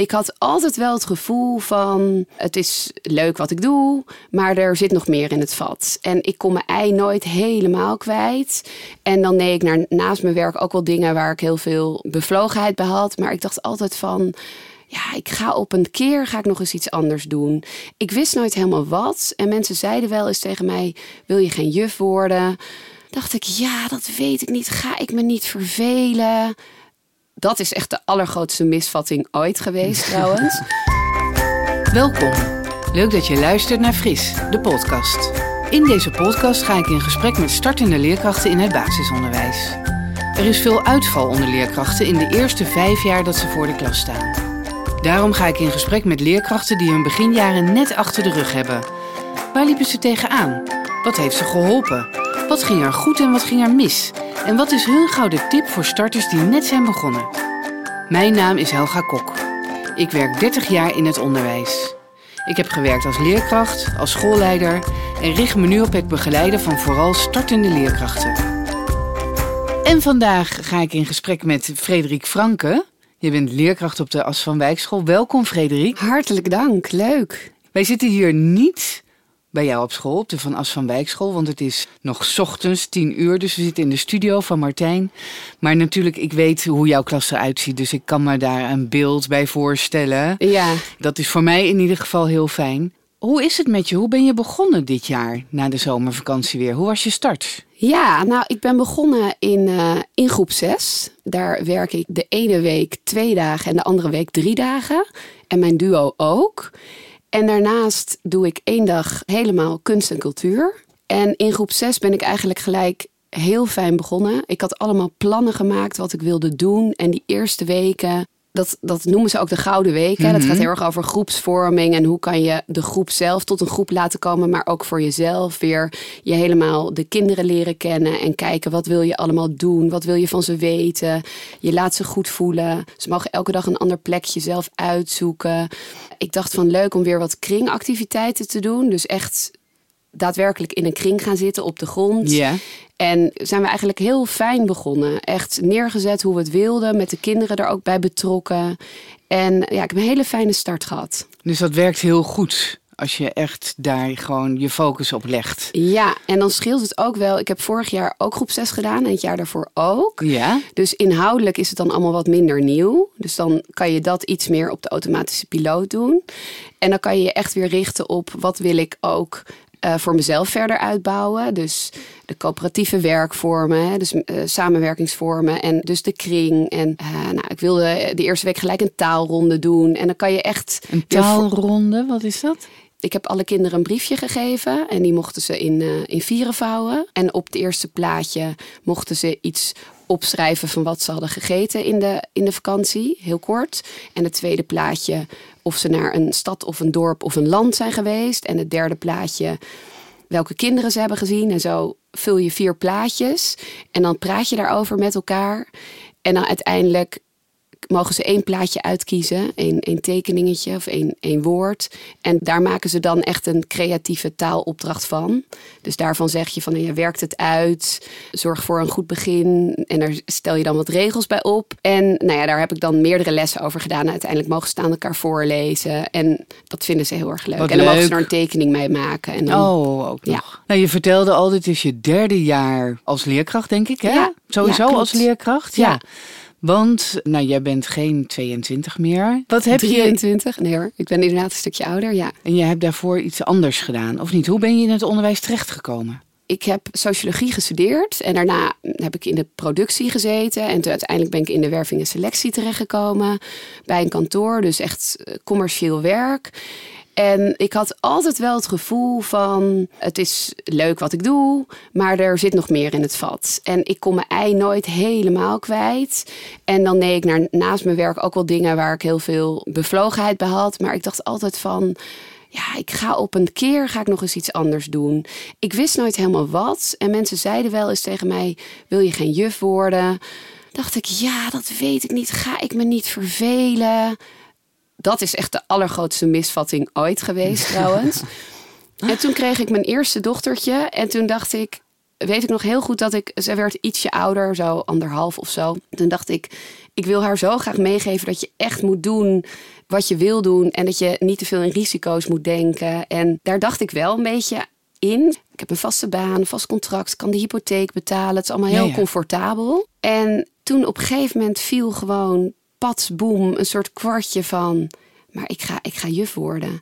Ik had altijd wel het gevoel van het is leuk wat ik doe, maar er zit nog meer in het vat. En ik kon mijn ei nooit helemaal kwijt. En dan deed ik naar, naast mijn werk ook wel dingen waar ik heel veel bevlogenheid bij had. Maar ik dacht altijd van ja, ik ga op een keer ga ik nog eens iets anders doen. Ik wist nooit helemaal wat. En mensen zeiden wel eens tegen mij: wil je geen juf worden? Dacht ik, ja, dat weet ik niet. Ga ik me niet vervelen? Dat is echt de allergrootste misvatting ooit geweest, trouwens. Welkom. Leuk dat je luistert naar Fris, de podcast. In deze podcast ga ik in gesprek met startende leerkrachten in het basisonderwijs. Er is veel uitval onder leerkrachten in de eerste vijf jaar dat ze voor de klas staan. Daarom ga ik in gesprek met leerkrachten die hun beginjaren net achter de rug hebben. Waar liepen ze tegenaan? Wat heeft ze geholpen? Wat ging er goed en wat ging er mis? En wat is hun gouden tip voor starters die net zijn begonnen? Mijn naam is Helga Kok. Ik werk 30 jaar in het onderwijs. Ik heb gewerkt als leerkracht, als schoolleider en richt me nu op het begeleiden van vooral startende leerkrachten. En vandaag ga ik in gesprek met Frederik Franke. Je bent leerkracht op de As van Wijkschool. Welkom Frederik. Hartelijk dank, leuk. Wij zitten hier niet bij jou op school, op de Van As van Wijkschool. Want het is nog ochtends, tien uur, dus we zitten in de studio van Martijn. Maar natuurlijk, ik weet hoe jouw klas eruit ziet, dus ik kan me daar een beeld bij voorstellen. Ja. Dat is voor mij in ieder geval heel fijn. Hoe is het met je? Hoe ben je begonnen dit jaar na de zomervakantie weer? Hoe was je start? Ja, nou, ik ben begonnen in, uh, in groep 6. Daar werk ik de ene week twee dagen en de andere week drie dagen. En mijn duo ook. En daarnaast doe ik één dag helemaal kunst en cultuur. En in groep 6 ben ik eigenlijk gelijk heel fijn begonnen. Ik had allemaal plannen gemaakt wat ik wilde doen. En die eerste weken dat, dat noemen ze ook de Gouden Week. Hè? Dat gaat heel erg over groepsvorming en hoe kan je de groep zelf tot een groep laten komen, maar ook voor jezelf weer je helemaal de kinderen leren kennen en kijken wat wil je allemaal doen, wat wil je van ze weten. Je laat ze goed voelen. Ze mogen elke dag een ander plekje zelf uitzoeken. Ik dacht van leuk om weer wat kringactiviteiten te doen. Dus echt daadwerkelijk in een kring gaan zitten op de grond. En zijn we eigenlijk heel fijn begonnen. Echt neergezet hoe we het wilden, met de kinderen er ook bij betrokken. En ja, ik heb een hele fijne start gehad. Dus dat werkt heel goed als je echt daar gewoon je focus op legt. Ja, en dan scheelt het ook wel. Ik heb vorig jaar ook groep 6 gedaan en het jaar daarvoor ook. Ja. Dus inhoudelijk is het dan allemaal wat minder nieuw. Dus dan kan je dat iets meer op de automatische piloot doen. En dan kan je je echt weer richten op wat wil ik ook uh, voor mezelf verder uitbouwen. Dus de coöperatieve werkvormen, hè, dus uh, samenwerkingsvormen en dus de kring. En uh, nou, ik wilde de eerste week gelijk een taalronde doen. En dan kan je echt. Een taalronde, wat is dat? Ik heb alle kinderen een briefje gegeven en die mochten ze in, in vieren vouwen. En op het eerste plaatje mochten ze iets opschrijven van wat ze hadden gegeten in de, in de vakantie, heel kort. En het tweede plaatje of ze naar een stad of een dorp of een land zijn geweest. En het derde plaatje welke kinderen ze hebben gezien. En zo vul je vier plaatjes en dan praat je daarover met elkaar. En dan uiteindelijk mogen ze één plaatje uitkiezen, één, één tekeningetje of één, één woord. En daar maken ze dan echt een creatieve taalopdracht van. Dus daarvan zeg je van, je werkt het uit, zorg voor een goed begin. En daar stel je dan wat regels bij op. En nou ja, daar heb ik dan meerdere lessen over gedaan. Uiteindelijk mogen ze aan elkaar voorlezen. En dat vinden ze heel erg leuk. Wat en dan leuk. mogen ze er een tekening mee maken. En dan, Oh, ook nog. Ja. Nou, je vertelde al, dit is je derde jaar als leerkracht, denk ik, hè? Ja, Sowieso ja, als leerkracht? Ja. Want, nou, jij bent geen 22 meer. Wat heb je... 23? Nee hoor, ik ben inderdaad een stukje ouder, ja. En je hebt daarvoor iets anders gedaan, of niet? Hoe ben je in het onderwijs terechtgekomen? ik heb sociologie gestudeerd en daarna heb ik in de productie gezeten. En toen uiteindelijk ben ik in de werving en selectie terechtgekomen bij een kantoor. Dus echt eh, commercieel werk. En ik had altijd wel het gevoel van het is leuk wat ik doe, maar er zit nog meer in het vat. En ik kon mijn ei nooit helemaal kwijt. En dan deed ik naar, naast mijn werk ook wel dingen waar ik heel veel bevlogenheid bij had. Maar ik dacht altijd van ja, ik ga op een keer ga ik nog eens iets anders doen. Ik wist nooit helemaal wat. En mensen zeiden wel eens tegen mij: wil je geen juf worden? Dacht ik, ja, dat weet ik niet. Ga ik me niet vervelen? Dat is echt de allergrootste misvatting ooit geweest, trouwens. En toen kreeg ik mijn eerste dochtertje. En toen dacht ik, weet ik nog heel goed dat ik, ze werd ietsje ouder, zo anderhalf of zo. Toen dacht ik, ik wil haar zo graag meegeven dat je echt moet doen wat je wil doen en dat je niet te veel in risico's moet denken. En daar dacht ik wel een beetje in. Ik heb een vaste baan, een vast contract, kan de hypotheek betalen. Het is allemaal heel Ja, ja. comfortabel. En toen op een gegeven moment viel gewoon pats, boem, een soort kwartje van... maar ik ga, ik ga juf worden.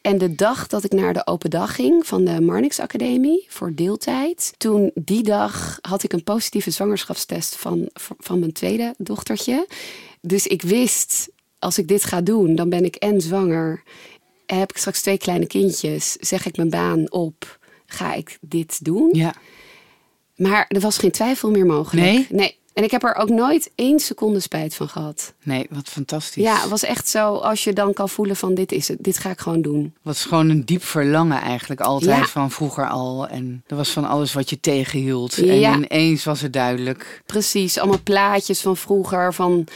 En de dag dat ik naar de open dag ging van de Marnix Academie voor deeltijd... toen die dag had ik een positieve zwangerschapstest van, van mijn tweede dochtertje. Dus ik wist, als ik dit ga doen, dan ben ik en zwanger... heb ik straks twee kleine kindjes, zeg ik mijn baan op... ga ik dit doen? Ja. Maar er was geen twijfel meer mogelijk. Nee? Nee. En ik heb er ook nooit één seconde spijt van gehad. Nee, wat fantastisch. Ja, het was echt zo als je dan kan voelen van dit is het. Dit ga ik gewoon doen. was gewoon een diep verlangen eigenlijk altijd Ja. van vroeger al. En er was van alles wat je tegenhield. Ja. En ineens was het duidelijk. Precies, allemaal plaatjes van vroeger. Van,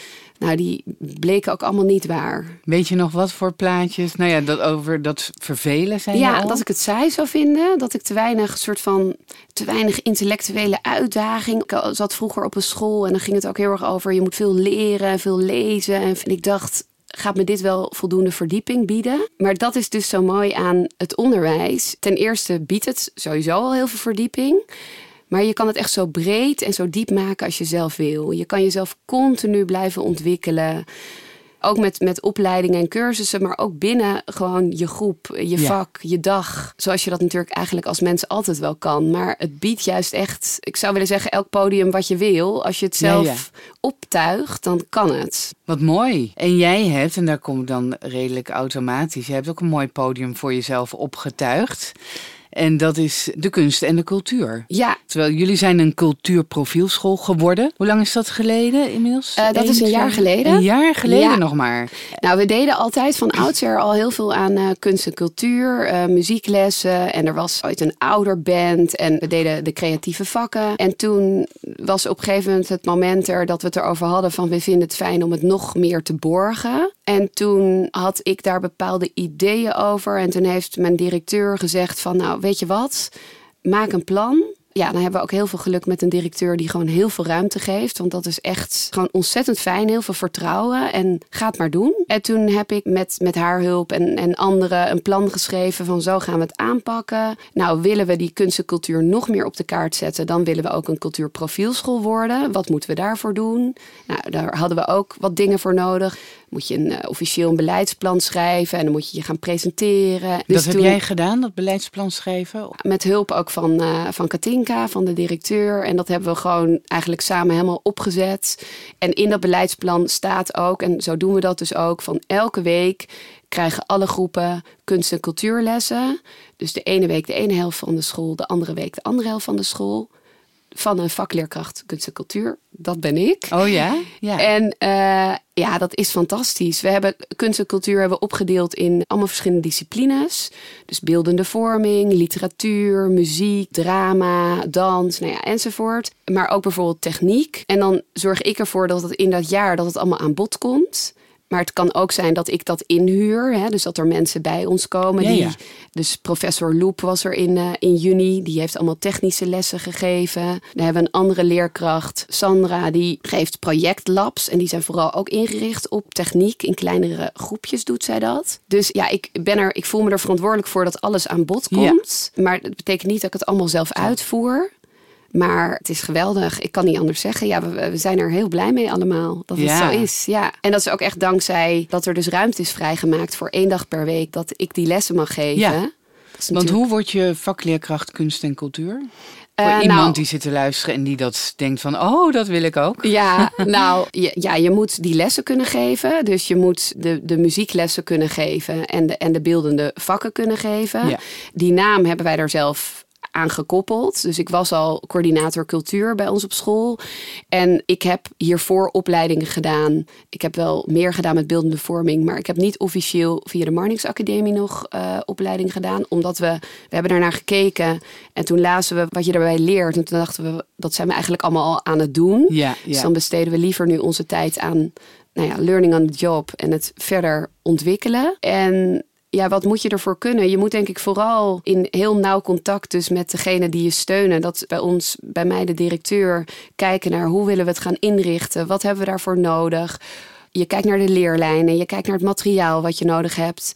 nou, die bleken ook allemaal niet waar. Weet je nog wat voor plaatjes? Nou ja, dat over dat vervelen zijn Ja, dat ik het saai zou vinden. Dat ik te weinig soort van te weinig intellectuele uitdaging. Ik zat vroeger op een school en dan ging het ook heel erg over je moet veel leren en veel lezen. En ik dacht, gaat me dit wel voldoende verdieping bieden? Maar dat is dus zo mooi aan het onderwijs. Ten eerste biedt het sowieso al heel veel verdieping. Maar je kan het echt zo breed en zo diep maken als je zelf wil. Je kan jezelf continu blijven ontwikkelen. Ook met, met opleidingen en cursussen, maar ook binnen gewoon je groep, je Ja. vak, je dag. Zoals je dat natuurlijk eigenlijk als mens altijd wel kan. Maar het biedt juist echt, ik zou willen zeggen, elk podium wat je wil. Als je het zelf ja. optuigt, dan kan het. Wat mooi. En jij hebt, en daar kom ik dan redelijk automatisch, je hebt ook een mooi podium voor jezelf opgetuigd. En dat is de kunst en de cultuur. Ja, Terwijl jullie zijn een cultuurprofielschool geworden. Hoe lang is dat geleden inmiddels? Eh, dat is een jaar geleden. Een jaar geleden Ja. nog maar. Nou, we deden altijd van oudsher al heel veel aan eh, kunst en cultuur, eh, muzieklessen. En er was ooit een ouderband en we deden de creatieve vakken. En toen was op een gegeven moment het moment er dat we het erover hadden van we vinden het fijn om het nog meer te borgen. En toen had ik daar bepaalde ideeën over. En toen heeft mijn directeur gezegd van nou, weet je wat, maak een plan. Ja, dan hebben we ook heel veel geluk met een directeur die gewoon heel veel ruimte geeft. Want dat is echt gewoon ontzettend fijn. Heel veel vertrouwen. En ga het maar doen. En toen heb ik met, met haar hulp en, en anderen een plan geschreven van zo gaan we het aanpakken. Nou, willen we die kunst en cultuur nog meer op de kaart zetten, dan willen we ook een cultuurprofielschool worden. Wat moeten we daarvoor doen? Nou, daar hadden we ook wat dingen voor nodig. Moet je een eh, officieel een beleidsplan schrijven en dan moet je je gaan presenteren. Dus dat heb toen- jij gedaan, dat beleidsplan schrijven? met hulp ook van, eh, van Katinka, van de directeur. En dat hebben we gewoon eigenlijk samen helemaal opgezet. En in dat beleidsplan staat ook, en zo doen we dat dus ook, van elke week krijgen alle groepen kunst- en cultuurlessen. Dus de ene week de ene helft van de school, de andere week de andere helft van de school. Van een vakleerkracht kunst en cultuur. Dat ben ik. Oh ja? Ja. En eh, ja, dat is fantastisch. We hebben kunst en cultuur hebben opgedeeld in allemaal verschillende disciplines. Dus beeldende vorming, literatuur, muziek, drama, dans, nou ja, enzovoort. Maar ook bijvoorbeeld techniek. En dan zorg ik ervoor dat het in dat jaar dat het allemaal aan bod komt. Maar het kan ook zijn dat ik dat inhuur. Hè? Dus dat er mensen bij ons komen. Ja, die, ja. Dus professor Loep was er in, eh, in juni. Die heeft allemaal technische lessen gegeven. Dan hebben we een andere leerkracht, Sandra. Die geeft projectlabs. En die zijn vooral ook ingericht op techniek. In kleinere groepjes doet zij dat. Dus ja, ik, ben er, ik voel me er verantwoordelijk voor dat alles aan bod Ja. komt. Maar dat betekent niet dat ik het allemaal zelf uitvoer. Maar het is geweldig. Ik kan niet anders zeggen. Ja, we, we zijn er heel blij mee allemaal. Dat het Ja. zo is. Ja. En dat is ook echt dankzij dat er dus ruimte is vrijgemaakt voor één dag per week. Dat ik die lessen mag geven. Ja. Want hoe word je vakleerkracht kunst en cultuur? Voor Eh, iemand nou, die zit te luisteren en die dat denkt van, oh, dat wil ik ook. Ja, nou, je, ja, je moet die lessen kunnen geven. Dus je moet de, de muzieklessen kunnen geven en de, en de beeldende vakken kunnen geven. Ja. Die naam hebben wij daar zelf aan gekoppeld. Dus ik was al coördinator cultuur bij ons op school. En ik heb hiervoor opleidingen gedaan. Ik heb wel meer gedaan met beeldende vorming. Maar ik heb niet officieel via de Marnix Academie nog eh, opleiding gedaan. Omdat we, we hebben daarnaar gekeken. En toen lazen we wat je daarbij leert. En toen dachten we, dat zijn we eigenlijk allemaal al aan het doen. Ja, Dus dan besteden we liever nu onze tijd aan nou ja, learning on the job en het verder ontwikkelen. En ja, wat moet je ervoor kunnen? Je moet denk ik vooral in heel nauw contact dus met degene die je steunen. Dat bij ons, bij mij de directeur, kijken naar hoe willen we het gaan inrichten? Wat hebben we daarvoor nodig? Je kijkt naar de leerlijnen, je kijkt naar het materiaal wat je nodig hebt.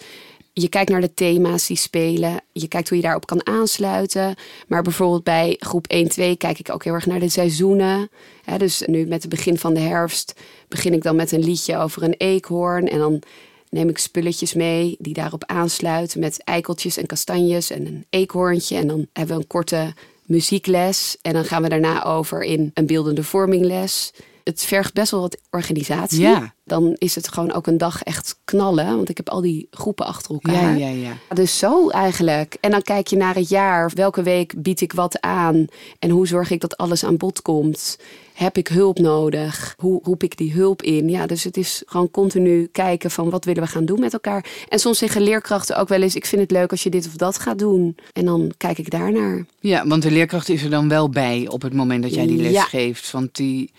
Je kijkt naar de thema's die spelen. Je kijkt hoe je daarop kan aansluiten. Maar bijvoorbeeld bij groep 1, 2 kijk ik ook heel erg naar de seizoenen. dus nu met het begin van de herfst begin ik dan met een liedje over een eekhoorn. En dan neem ik spulletjes mee die daarop aansluiten met eikeltjes en kastanjes en een eekhoorntje. En dan hebben we een korte muziekles. En dan gaan we daarna over in een beeldende vormingles het vergt best wel wat organisatie. Ja. Dan is het gewoon ook een dag echt knallen. Want ik heb al die groepen achter elkaar. Ja, ja, ja. Dus zo eigenlijk. En dan kijk je naar het jaar. Welke week bied ik wat aan? En hoe zorg ik dat alles aan bod komt? Heb ik hulp nodig? Hoe roep ik die hulp in? Ja, dus het is gewoon continu kijken van wat willen we gaan doen met elkaar. En soms zeggen leerkrachten ook wel eens: ik vind het leuk als je dit of dat gaat doen. En dan kijk ik daarnaar. Ja, want de leerkracht is er dan wel bij op het moment dat jij die les geeft. Want die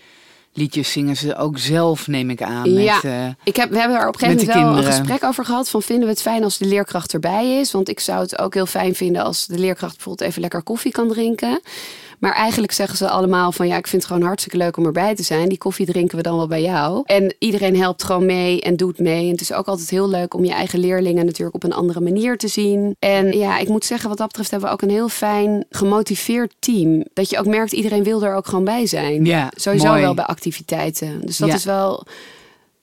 liedjes zingen ze ook zelf, neem ik aan. Ja, met, uh, ik heb, we hebben er op een gegeven moment wel een gesprek over gehad. Van vinden we het fijn als de leerkracht erbij is? Want ik zou het ook heel fijn vinden als de leerkracht bijvoorbeeld even lekker koffie kan drinken. Maar eigenlijk zeggen ze allemaal van ja, ik vind het gewoon hartstikke leuk om erbij te zijn. Die koffie drinken we dan wel bij jou. En iedereen helpt gewoon mee en doet mee. En het is ook altijd heel leuk om je eigen leerlingen natuurlijk op een andere manier te zien. En ja, ik moet zeggen, wat dat betreft hebben we ook een heel fijn gemotiveerd team. Dat je ook merkt, iedereen wil er ook gewoon bij zijn. Ja, Sowieso wel bij activiteiten. Dus dat is wel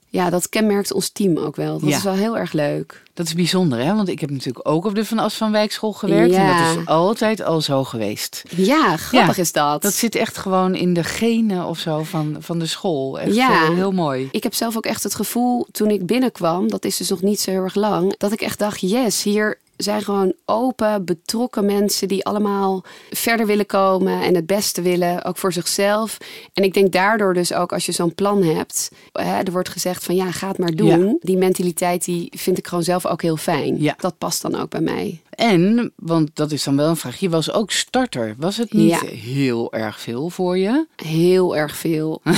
ja, dat kenmerkt ons team ook wel. Dat is wel heel erg leuk. Dat is bijzonder, hè? Want ik heb natuurlijk ook op de Van As van Wijkschool gewerkt. Ja. En dat is altijd al zo geweest. Ja, grappig is dat. Dat zit echt gewoon in de genen of zo van, van de school. Echt ja. Eh, heel mooi. Ik heb zelf ook echt het gevoel, toen ik binnenkwam... dat is dus nog niet zo heel erg lang... dat ik echt dacht, yes, hier zijn gewoon open, betrokken mensen die allemaal verder willen komen en het beste willen, ook voor zichzelf. En ik denk daardoor dus ook als je zo'n plan hebt, hè, er wordt gezegd van ja, ga het maar doen. Die mentaliteit die vind ik gewoon zelf ook heel fijn. Ja. Dat past dan ook bij mij. En, want dat is dan wel een vraag, je was ook starter. Was het niet heel erg veel voor je? Heel erg veel.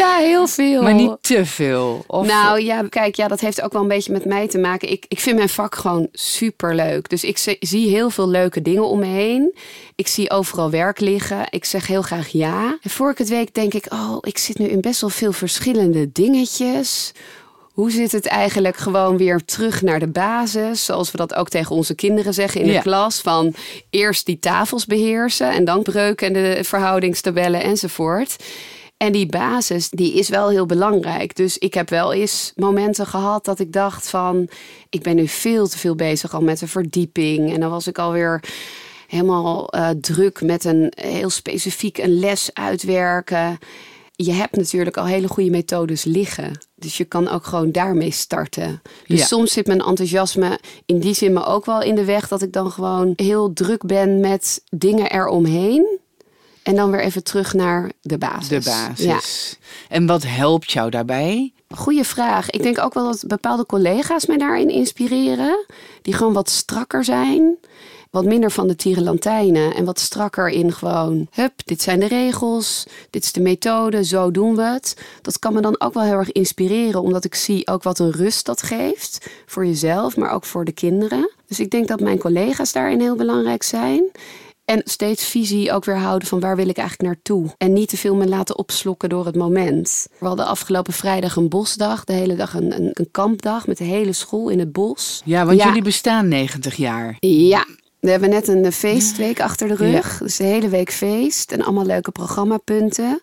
ja, heel veel. Maar niet te veel? Of... Nou ja, kijk, ja, dat heeft ook wel een beetje met mij te maken. Ik, ik vind mijn vak gewoon super leuk. Dus ik zie heel veel leuke dingen om me heen. Ik zie overal werk liggen. Ik zeg heel graag ja. En voor ik het weet denk ik, oh, ik zit nu in best wel veel verschillende dingetjes hoe zit het eigenlijk gewoon weer terug naar de basis? Zoals we dat ook tegen onze kinderen zeggen in de klas. Van eerst die tafels beheersen en dan breuken en de verhoudingstabellen enzovoort. En die basis, die is wel heel belangrijk. Dus ik heb wel eens momenten gehad dat ik dacht van... ik ben nu veel te veel bezig al met de verdieping. En dan was ik alweer helemaal uh, druk met een heel specifiek een les uitwerken je hebt natuurlijk al hele goede methodes liggen. Dus je kan ook gewoon daarmee starten. Dus soms zit mijn enthousiasme in die zin me ook wel in de weg dat ik dan gewoon heel druk ben met dingen eromheen. En dan weer even terug naar de basis. De basis. En wat helpt jou daarbij? Goeie vraag. Ik denk ook wel dat bepaalde collega's mij daarin inspireren. Die gewoon wat strakker zijn wat minder van de tierenlantijnen en wat strakker in gewoon, hup, dit zijn de regels, dit is de methode, zo doen we het. Dat kan me dan ook wel heel erg inspireren, omdat ik zie ook wat een rust dat geeft voor jezelf, maar ook voor de kinderen. Dus ik denk dat mijn collega's daarin heel belangrijk zijn. En steeds visie ook weer houden van waar wil ik eigenlijk naartoe. En niet te veel me laten opslokken door het moment. We hadden afgelopen vrijdag een bosdag. De hele dag een, een, een kampdag met de hele school in het bos. Ja, want jullie bestaan 90 jaar. Ja, we hebben net een feestweek achter de rug. Dus de hele week feest en allemaal leuke programmapunten.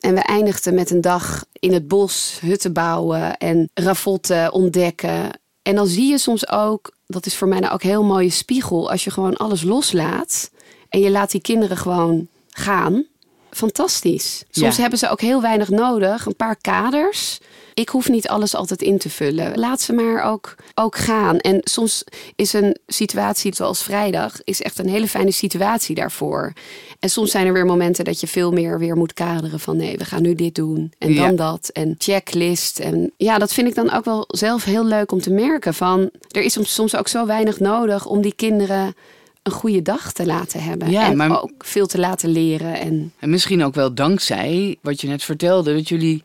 En we eindigden met een dag in het bos hutten bouwen en ravotten ontdekken. En dan zie je soms ook, dat is voor mij nou ook een heel mooie spiegel, als je gewoon alles loslaat en je laat die kinderen gewoon gaan. Fantastisch. Soms hebben ze ook heel weinig nodig, een paar kaders ik hoef niet alles altijd in te vullen. Laat ze maar ook, ook gaan. En soms is een situatie zoals vrijdag is echt een hele fijne situatie daarvoor. En soms zijn er weer momenten dat je veel meer weer moet kaderen van nee, we gaan nu dit doen en dan dat en checklist. En ja, dat vind ik dan ook wel zelf heel leuk om te merken van er is soms ook zo weinig nodig om die kinderen een goede dag te laten hebben. Ja, en maar... ook veel te laten leren. En... en misschien ook wel dankzij wat je net vertelde, dat jullie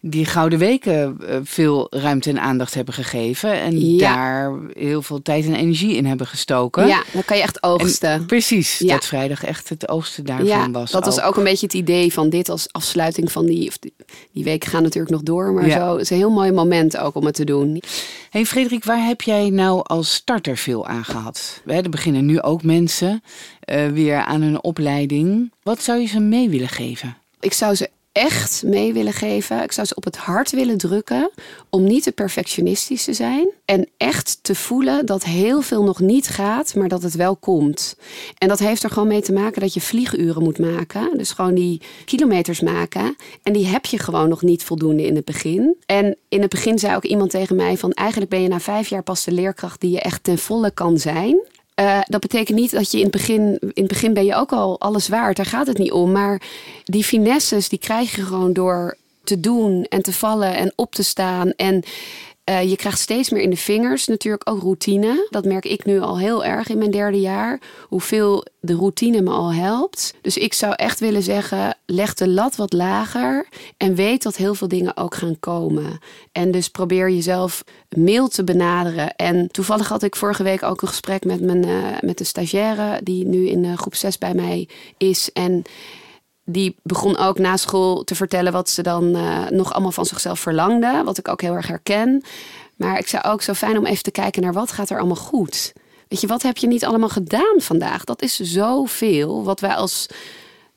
die Gouden Weken eh, veel ruimte en aandacht hebben gegeven. En Ja. daar heel veel tijd en energie in hebben gestoken. Ja, dan kan je echt oogsten. En precies, Ja. dat vrijdag echt het oogsten daarvan ja, was. dat was ook een beetje het idee van dit als afsluiting van die... Of die, die weken gaan natuurlijk nog door, maar zo. Het is een heel mooi moment ook om het te doen. Hey Frederik, waar heb jij nou als starter veel aan gehad? Er beginnen nu ook mensen eh, weer aan hun opleiding. Wat zou je ze mee willen geven? Ik zou ze echt mee willen geven. Ik zou ze op het hart willen drukken om niet te perfectionistisch te zijn. En echt te voelen dat heel veel nog niet gaat, maar dat het wel komt. En dat heeft er gewoon mee te maken dat je vlieguren moet maken. Dus gewoon die kilometers maken. En die heb je gewoon nog niet voldoende in het begin. En in het begin zei ook iemand tegen mij van eigenlijk ben je na vijf jaar pas de leerkracht die je echt ten volle kan zijn. Eh, dat betekent niet dat je in het begin, in het begin ben je ook al alles waard. Daar gaat het niet om. Maar die finesses die krijg je gewoon door te doen en te vallen en op te staan. En eh, je krijgt steeds meer in de vingers. Natuurlijk ook routine. Dat merk ik nu al heel erg in mijn derde jaar. Hoeveel de routine me al helpt. Dus ik zou echt willen zeggen, leg de lat wat lager. En weet dat heel veel dingen ook gaan komen. En dus probeer jezelf mild te benaderen. En toevallig had ik vorige week ook een gesprek met, mijn, eh, met de stagiaire. Die nu in eh, groep 6 bij mij is. En die begon ook na school te vertellen wat ze dan eh, nog allemaal van zichzelf verlangde. Wat ik ook heel erg herken. Maar ik zou ook zo fijn om even te kijken naar wat gaat er allemaal goed. Weet je, wat heb je niet allemaal gedaan vandaag? Dat is zoveel wat wij als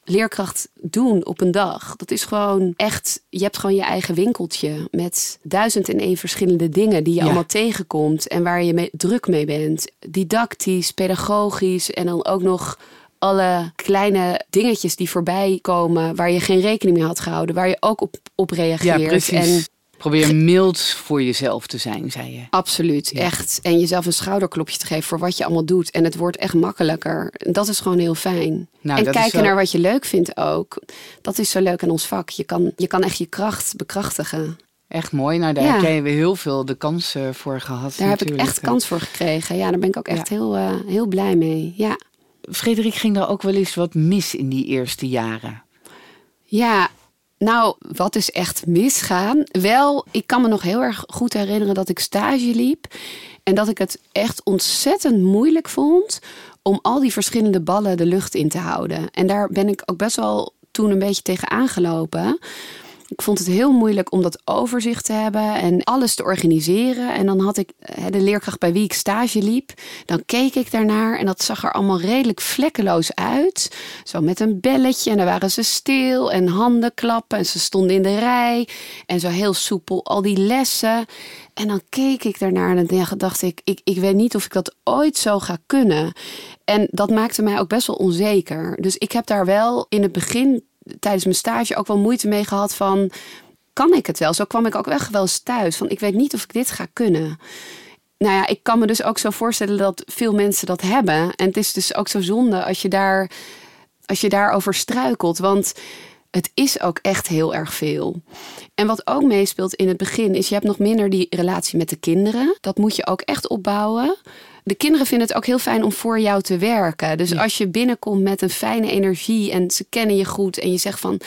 leerkracht doen op een dag. Dat is gewoon echt, je hebt gewoon je eigen winkeltje met duizend en één verschillende dingen die je Ja. allemaal tegenkomt en waar je mee, druk mee bent. Didactisch, pedagogisch en dan ook nog alle kleine dingetjes die voorbij komen waar je geen rekening mee had gehouden, waar je ook op, op reageert. Ja, precies. En Probeer mild voor jezelf te zijn, zei je. Absoluut, Ja. echt. En jezelf een schouderklopje te geven voor wat je allemaal doet. En het wordt echt makkelijker. Dat is gewoon heel fijn. Nou, en kijken naar wat je leuk vindt ook. Dat is zo leuk aan ons vak. Je kan, je kan echt je kracht bekrachtigen. Echt mooi. Nou, daar Ja. heb jij weer heel veel de kans voor gehad. Daar heb ik echt kans voor gekregen. Ja, daar ben ik ook echt Ja. heel, eh, heel blij mee. Ja. Frederik, ging er ook wel eens wat mis in die eerste jaren? Ja, nou, wat is echt misgaan? Wel, ik kan me nog heel erg goed herinneren dat ik stage liep. En dat ik het echt ontzettend moeilijk vond om al die verschillende ballen de lucht in te houden. En daar ben ik ook best wel toen een beetje tegen aangelopen. Ik vond het heel moeilijk om dat overzicht te hebben en alles te organiseren. En dan had ik de leerkracht bij wie ik stage liep. Dan keek ik daarnaar en dat zag er allemaal redelijk vlekkeloos uit. Zo met een belletje en dan waren ze stil en handen klappen. En ze stonden in de rij en zo heel soepel al die lessen. En dan keek ik daarnaar en dan dacht ik, ik, ik weet niet of ik dat ooit zo ga kunnen. En dat maakte mij ook best wel onzeker. Dus ik heb daar wel in het begin tijdens mijn stage ook wel moeite mee gehad van... kan ik het wel? Zo kwam ik ook wel eens thuis. Van ik weet niet of ik dit ga kunnen. Nou ja, ik kan me dus ook zo voorstellen dat veel mensen dat hebben. En het is dus ook zo zonde als je, daar, als je daarover struikelt. Want het is ook echt heel erg veel. En wat ook meespeelt in het begin is... je hebt nog minder die relatie met de kinderen. Dat moet je ook echt opbouwen. De kinderen vinden het ook heel fijn om voor jou te werken. Dus als je binnenkomt met een fijne energie en ze kennen je goed en je zegt van,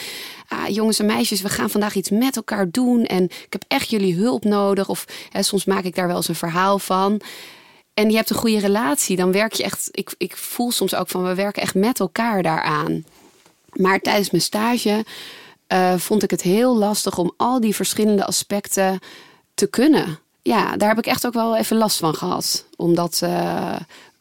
ah, jongens en meisjes, we gaan vandaag iets met elkaar doen en ik heb echt jullie hulp nodig. Of hè, soms maak ik daar wel eens een verhaal van. En je hebt een goede relatie, dan werk je echt. Ik, ik voel soms ook van we werken echt met elkaar daaraan. Maar tijdens mijn stage eh, vond ik het heel lastig om al die verschillende aspecten te kunnen. Ja, daar heb ik echt ook wel even last van gehad. Om, dat, eh,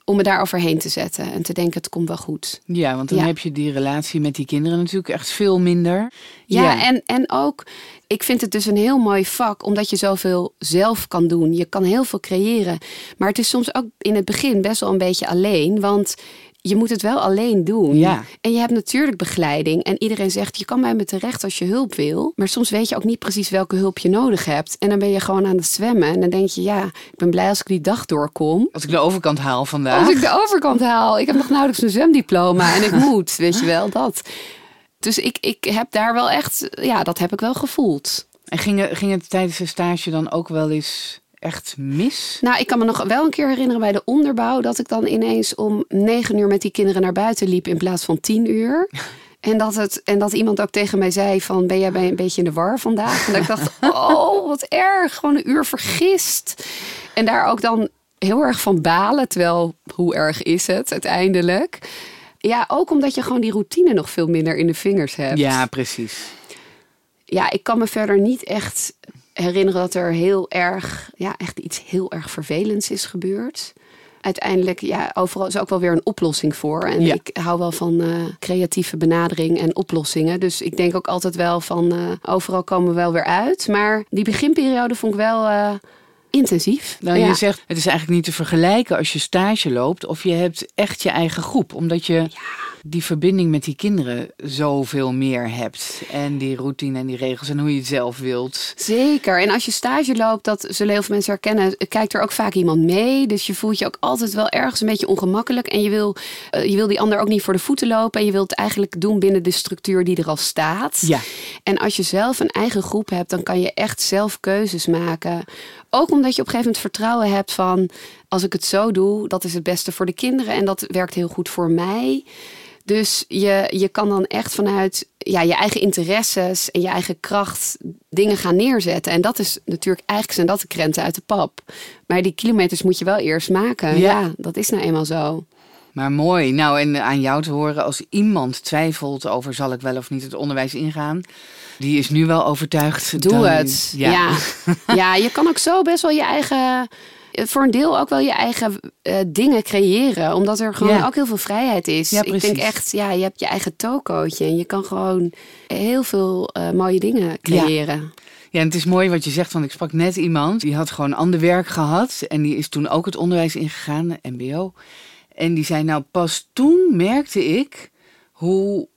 om me daar overheen te zetten en te denken: het komt wel goed. Ja, want dan Ja. heb je die relatie met die kinderen natuurlijk echt veel minder. Ja, En, en ook, ik vind het dus een heel mooi vak, omdat je zoveel zelf kan doen. Je kan heel veel creëren. Maar het is soms ook in het begin best wel een beetje alleen, want je moet het wel alleen doen. Ja. En je hebt natuurlijk begeleiding. En iedereen zegt, je kan bij me terecht als je hulp wil. Maar soms weet je ook niet precies welke hulp je nodig hebt. En dan ben je gewoon aan het zwemmen. En dan denk je, ja, ik ben blij als ik die dag doorkom. Als ik de overkant haal vandaag. Als ik de overkant haal. Ik heb nog nauwelijks een zwemdiploma en ik moet, weet je wel, dat. Dus ik, ik heb daar wel echt, ja, dat heb ik wel gevoeld. En ging, het- ging het tijdens de stage dan ook wel eens echt mis? Nou, ik kan me nog wel een keer herinneren bij de onderbouw dat ik dan ineens om negen uur met die kinderen naar buiten liep in plaats van tien uur. En dat, het, en dat iemand ook tegen mij zei van, ben jij bij een beetje in de war vandaag? En dat ik dacht, oh, wat erg, gewoon een uur vergist. En daar ook dan heel erg van balen, terwijl hoe erg is het uiteindelijk? Ja, ook omdat je gewoon die routine nog veel minder in de vingers hebt. Ja, precies. Ja, ik kan me verder niet echt herinneren dat er heel erg, ja, echt iets heel erg vervelends is gebeurd. Uiteindelijk, ja, overal is ook wel weer een oplossing voor. En Ja. ik hou wel van eh, creatieve benadering en oplossingen. Dus ik denk ook altijd wel van, eh, overal komen we wel weer uit. Maar die beginperiode vond ik wel eh, intensief. Nou, Ja. je zegt, het is eigenlijk niet te vergelijken als je stage loopt of je hebt echt je eigen groep. Omdat je die verbinding met die kinderen zoveel meer hebt. En die routine en die regels en hoe je het zelf wilt. Zeker. En als je stage loopt, dat zullen heel veel mensen herkennen, kijkt er ook vaak iemand mee. Dus je voelt je ook altijd wel ergens een beetje ongemakkelijk. En je wil, eh, je wil die ander ook niet voor de voeten lopen. En je wilt het eigenlijk doen binnen de structuur die er al staat. Ja. En als je zelf een eigen groep hebt, dan kan je echt zelf keuzes maken. Ook omdat je op een gegeven moment vertrouwen hebt van... als ik het zo doe, dat is het beste voor de kinderen. En dat werkt heel goed voor mij. Dus je, je kan dan echt vanuit ja, je eigen interesses en je eigen kracht dingen gaan neerzetten. En dat is natuurlijk, eigenlijk zijn dat de krenten uit de pap. Maar die kilometers moet je wel eerst maken. Ja. Ja, dat is nou eenmaal zo. Maar mooi. Nou, en aan jou te horen, als iemand twijfelt over zal ik wel of niet het onderwijs ingaan, die is nu wel overtuigd. Doe dan- het. Ja. Ja. je kan ook zo best wel je eigen, voor een deel ook wel je eigen eh, dingen creëren. Omdat er gewoon Ja. ook heel veel vrijheid is. Ja, ik denk echt, ja, je hebt je eigen tokootje. En je kan gewoon heel veel eh, mooie dingen creëren. Ja, en het is mooi wat je zegt, want ik sprak net iemand die had gewoon ander werk gehad en die is toen ook het onderwijs ingegaan, MBO. En die zei, nou pas toen merkte ik hoe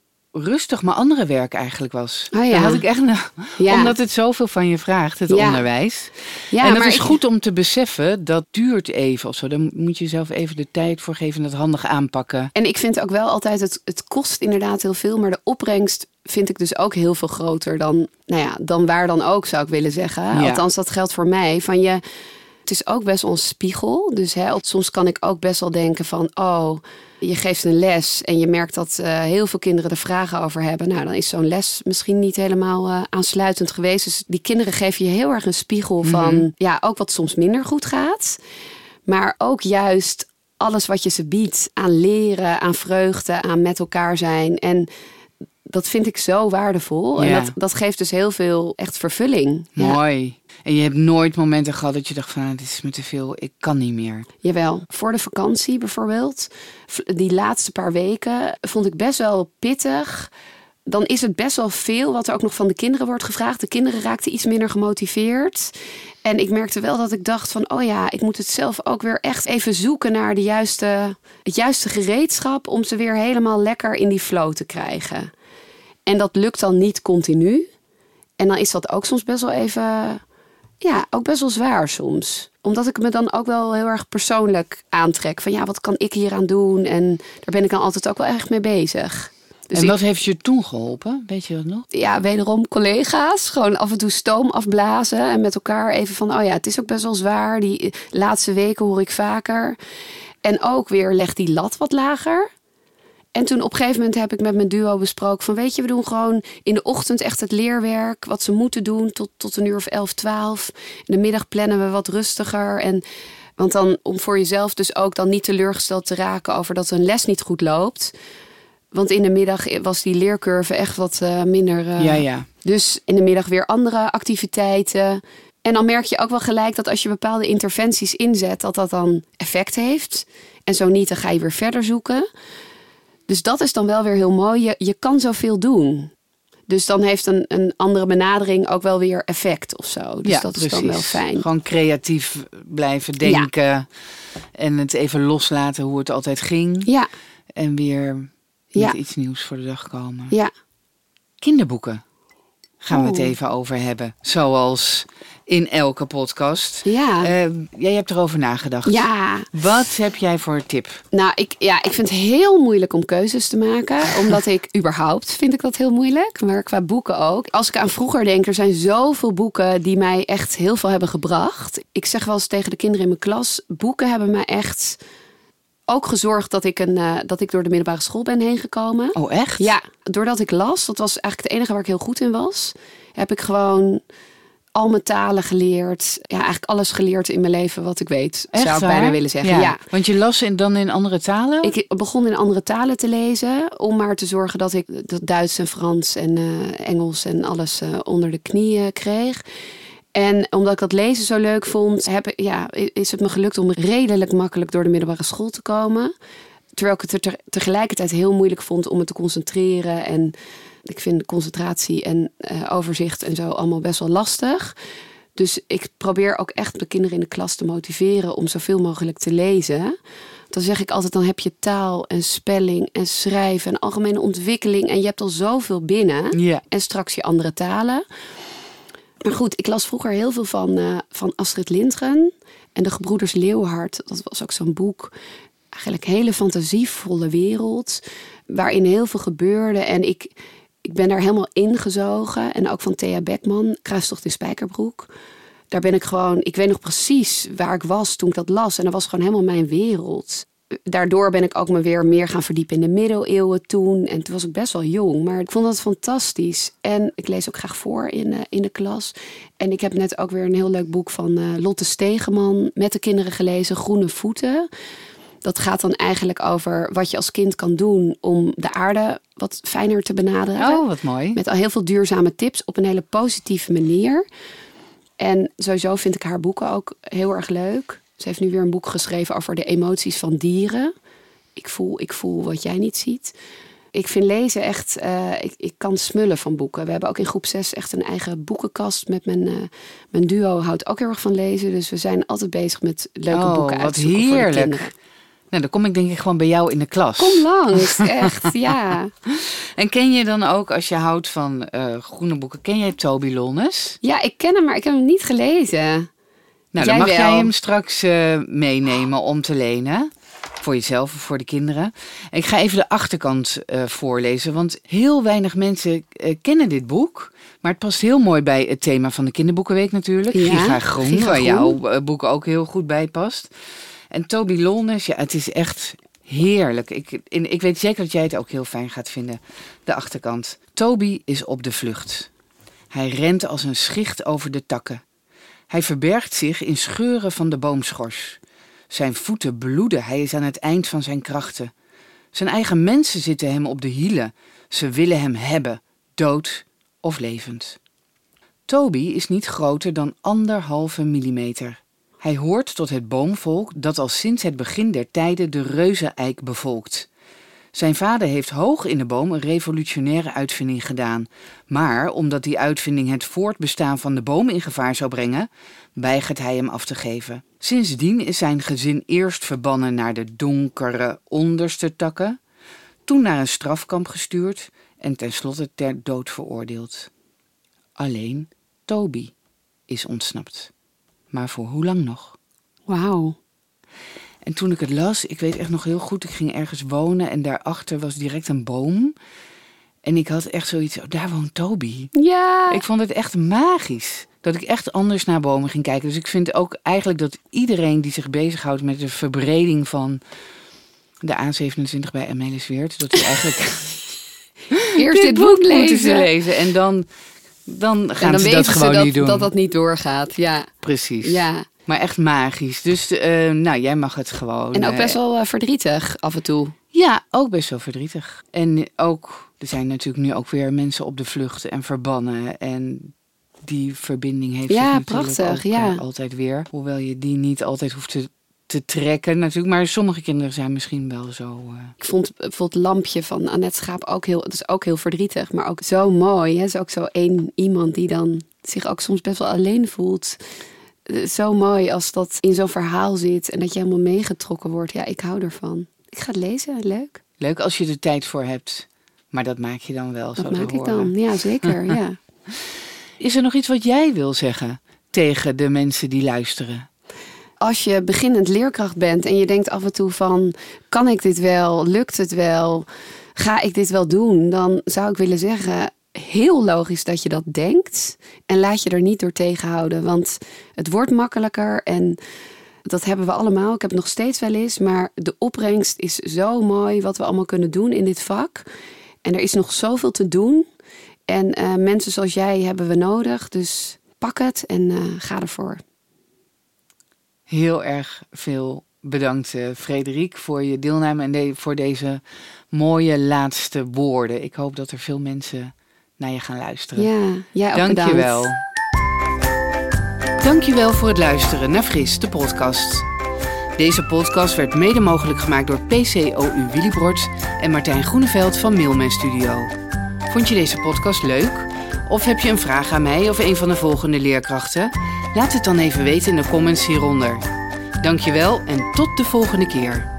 rustig mijn andere werk eigenlijk was. Ja. Daar had ik echt, Ja. omdat het zoveel van je vraagt, het Ja. onderwijs. Ja, en dat maar is ik- goed om te beseffen, dat duurt even of zo. Daar moet je jezelf even de tijd voor geven en dat handig aanpakken. En ik vind ook wel altijd, het, het kost inderdaad heel veel, maar de opbrengst vind ik dus ook heel veel groter dan, nou ja, dan waar dan ook, zou ik willen zeggen. Althans, dat geldt voor mij. Van je, het is ook best wel een spiegel. Dus hè, soms kan ik ook best wel denken van, oh, je geeft een les en je merkt dat eh, heel veel kinderen er vragen over hebben. Nou, dan is zo'n les misschien niet helemaal eh, aansluitend geweest. Dus die kinderen geven je heel erg een spiegel van, ja, ook wat soms minder goed gaat. Maar ook juist alles wat je ze biedt aan leren, aan vreugde, aan met elkaar zijn. En dat vind ik zo waardevol. Ja. En dat, dat geeft dus heel veel echt vervulling. Ja, Mooi. En je hebt nooit momenten gehad dat je dacht van, ah, dit is me te veel, ik kan niet meer. jawel. Voor de vakantie bijvoorbeeld, die laatste paar weken, vond ik best wel pittig. Dan is het best wel veel wat er ook nog van de kinderen wordt gevraagd. De kinderen raakten iets minder gemotiveerd. En ik merkte wel dat ik dacht van, oh ja, ik moet het zelf ook weer echt even zoeken naar de juiste, het juiste gereedschap om ze weer helemaal lekker in die flow te krijgen. En dat lukt dan niet continu. En dan is dat ook soms best wel even, ja, ook best wel zwaar soms. Omdat ik me dan ook wel heel erg persoonlijk aantrek. Van ja, wat kan ik hier aan doen? En daar ben ik dan altijd ook wel echt mee bezig. Dus en ik- wat heeft je toen geholpen? Weet je dat nog? ja, wederom collega's. Gewoon af en toe stoom afblazen. En met elkaar even van, oh ja, het is ook best wel zwaar. Die laatste weken hoor ik vaker. En ook weer leg die lat wat lager. En toen op een gegeven moment heb ik met mijn duo besproken van... weet je, we doen gewoon in de ochtend echt het leerwerk... wat ze moeten doen tot, tot een uur of 11, 12. In de middag plannen we wat rustiger. En, want dan om voor jezelf dus ook dan niet teleurgesteld te raken... over dat een les niet goed loopt... Want in de middag was die leercurve echt wat eh, minder. eh, Ja, ja. Dus in de middag weer andere activiteiten. En dan merk je ook wel gelijk dat als je bepaalde interventies inzet, dat dat dan effect heeft. En zo niet, dan ga je weer verder zoeken. Dus dat is dan wel weer heel mooi. Je, je kan zoveel doen. Dus dan heeft een, een andere benadering ook wel weer effect of zo. Dus ja, dat is dan wel fijn. Gewoon creatief blijven denken. En het even loslaten hoe het altijd ging. Ja, En weer met Ja. iets nieuws voor de dag komen. ja. Kinderboeken gaan we het even over hebben. Zoals in elke podcast. Ja. Eh, jij hebt erover nagedacht. Ja, Wat heb jij voor tip? Nou, ik, ja, ik vind het heel moeilijk om keuzes te maken. Omdat ik überhaupt vind ik dat heel moeilijk. Maar qua boeken ook. Als ik aan vroeger denk, er zijn zoveel boeken die mij echt heel veel hebben gebracht. Ik zeg wel eens tegen de kinderen in mijn klas, boeken hebben mij echt ook gezorgd dat ik, een, eh, dat ik door de middelbare school ben heen gekomen. Oh, echt? Ja, doordat ik las, dat was eigenlijk het enige waar ik heel goed in was, heb ik gewoon al mijn talen geleerd. Ja, eigenlijk alles geleerd in mijn leven wat ik weet, Echt zou ik waar? bijna willen zeggen. Ja. Want je las in, dan in andere talen? Ik begon in andere talen te lezen om maar te zorgen dat ik dat Duits en Frans en eh, Engels en alles eh, onder de knieën kreeg. En omdat ik dat lezen zo leuk vond, heb ja, is het me gelukt om redelijk makkelijk door de middelbare school te komen. Terwijl ik het er te- tegelijkertijd heel moeilijk vond om me te concentreren. En ik vind concentratie en eh, overzicht en zo allemaal best wel lastig. Dus ik probeer ook echt de kinderen in de klas te motiveren om zoveel mogelijk te lezen. Dan zeg ik altijd, dan heb je taal en spelling en schrijven en algemene ontwikkeling. En je hebt al zoveel binnen. En straks je andere talen. Maar goed, ik las vroeger heel veel van, eh, van Astrid Lindgren. En de Gebroeders Leeuwhard, dat was ook zo'n boek. Eigenlijk een hele fantasievolle wereld. Waarin heel veel gebeurde. En ik, ik ben daar helemaal ingezogen. En ook van Thea Beckman, Kruistocht in Spijkerbroek. Daar ben ik gewoon, ik weet nog precies waar ik was toen ik dat las. En dat was gewoon helemaal mijn wereld. Daardoor ben ik ook me weer meer gaan verdiepen in de middeleeuwen toen. En toen was ik best wel jong, maar ik vond dat fantastisch. En ik lees ook graag voor in, eh, in de klas. En ik heb net ook weer een heel leuk boek van eh, Lotte Stegeman met de kinderen gelezen, Groene Voeten. Dat gaat dan eigenlijk over wat je als kind kan doen om de aarde wat fijner te benaderen. Oh, wat mooi. Met al heel veel duurzame tips op een hele positieve manier. En sowieso vind ik haar boeken ook heel erg leuk. Ze heeft nu weer een boek geschreven over de emoties van dieren. Ik voel, ik voel wat jij niet ziet. Ik vind lezen echt, eh, ik, ik kan smullen van boeken. We hebben ook in groep 6 echt een eigen boekenkast met mijn, eh, mijn duo. Houdt ook heel erg van lezen. Dus we zijn altijd bezig met leuke Oh, boeken wat uit voor de heerlijk. kinderen. Nou, dan kom ik denk ik gewoon bij jou in de klas. Kom langs, echt, ja. En ken je dan ook, als je houdt van eh, groene boeken, ken jij Toby Lonnes? Ja, ik ken hem, maar ik heb hem niet gelezen. Nou, Jij dan mag wel. jij hem straks eh, meenemen om te lenen. Voor jezelf of voor de kinderen. Ik ga even de achterkant eh, voorlezen. Want heel weinig mensen eh, kennen dit boek. Maar het past heel mooi bij het thema van de kinderboekenweek natuurlijk. Ja, Giga Groen, Giga waar Groen. jouw boek ook heel goed bij past. En Toby Lonnes, ja, het is echt heerlijk. Ik, in, ik weet zeker dat jij het ook heel fijn gaat vinden. De achterkant. Toby is op de vlucht. Hij rent als een schicht over de takken. Hij verbergt zich in scheuren van de boomschors. Zijn voeten bloeden, hij is aan het eind van zijn krachten. Zijn eigen mensen zitten hem op de hielen. Ze willen hem hebben, dood of levend. Toby is niet groter dan anderhalve millimeter. Hij hoort tot het boomvolk dat al sinds het begin der tijden de reuzeneik bevolkt. Zijn vader heeft hoog in de boom een revolutionaire uitvinding gedaan. Maar omdat die uitvinding het voortbestaan van de boom in gevaar zou brengen, weigert hij hem af te geven. Sindsdien is zijn gezin eerst verbannen naar de donkere onderste takken, toen naar een strafkamp gestuurd en tenslotte ter dood veroordeeld. Alleen Toby is ontsnapt. Maar voor hoe lang nog? Wauw. En toen ik het las, ik weet echt nog heel goed, ik ging ergens wonen en daarachter was direct een boom. En ik had echt zoiets, oh, daar woont Toby. Ja. Ik vond het echt magisch. Dat ik echt anders naar bomen ging kijken. Dus ik vind ook eigenlijk dat iedereen die zich bezighoudt met de verbreding van de A27 bij Amelis Weert, dat hij eigenlijk Eerst dit, boek moeten lezen. ze lezen. En dan, dan gaan en dan ze dat gewoon ze dat, niet doen. dat dat niet doorgaat. Ja. Precies. ja. Maar echt magisch. Dus eh, nou, jij mag het gewoon. En ook eh, best wel eh, verdrietig af en toe. Ja, ook best wel verdrietig. En ook, er zijn natuurlijk nu ook weer mensen op de vlucht en verbannen. En die verbinding heeft Ja, zich prachtig, ook, ja. altijd weer. Hoewel je die niet altijd hoeft te, te trekken natuurlijk. Maar sommige kinderen zijn misschien wel zo... Ik vond bijvoorbeeld het lampje van Annette Schaap ook heel, het is ook heel verdrietig, maar ook zo mooi. Hè? Het is ook zo één iemand die dan zich ook soms best wel alleen voelt. Zo mooi als dat in zo'n verhaal zit en dat je helemaal meegetrokken wordt. Ja, ik hou ervan. Ik ga het lezen, leuk. leuk als je er tijd voor hebt. Maar dat maak je dan wel, zo Dat te maak ik horen. dan. Ja, zeker. Ja. Is er nog iets wat jij wil zeggen tegen de mensen die luisteren? Als je beginnend leerkracht bent en je denkt af en toe van, kan ik dit wel? Lukt het wel? Ga ik dit wel doen? Dan zou ik willen zeggen, heel logisch dat je dat denkt. En laat je er niet door tegenhouden. Want het wordt makkelijker en dat hebben we allemaal. Ik heb het nog steeds wel eens. Maar de opbrengst is zo mooi wat we allemaal kunnen doen in dit vak. En er is nog zoveel te doen. En eh, mensen zoals jij hebben we nodig. Dus pak het en uh, ga ervoor. Heel erg veel bedankt, uh, Frederik, voor je deelname en voor deze mooie laatste woorden. Ik hoop dat er veel mensen naar je gaan luisteren. Ja, jij ook Dank je wel. bedankt. Dankjewel voor het luisteren naar Fris, de podcast. Deze podcast werd mede mogelijk gemaakt door PCOU Willibrord en Martijn Groeneveld van Mailman Studio. Vond je deze podcast leuk? Of heb je een vraag aan mij of een van de volgende leerkrachten? Laat het dan even weten in de comments hieronder. Dankjewel en tot de volgende keer.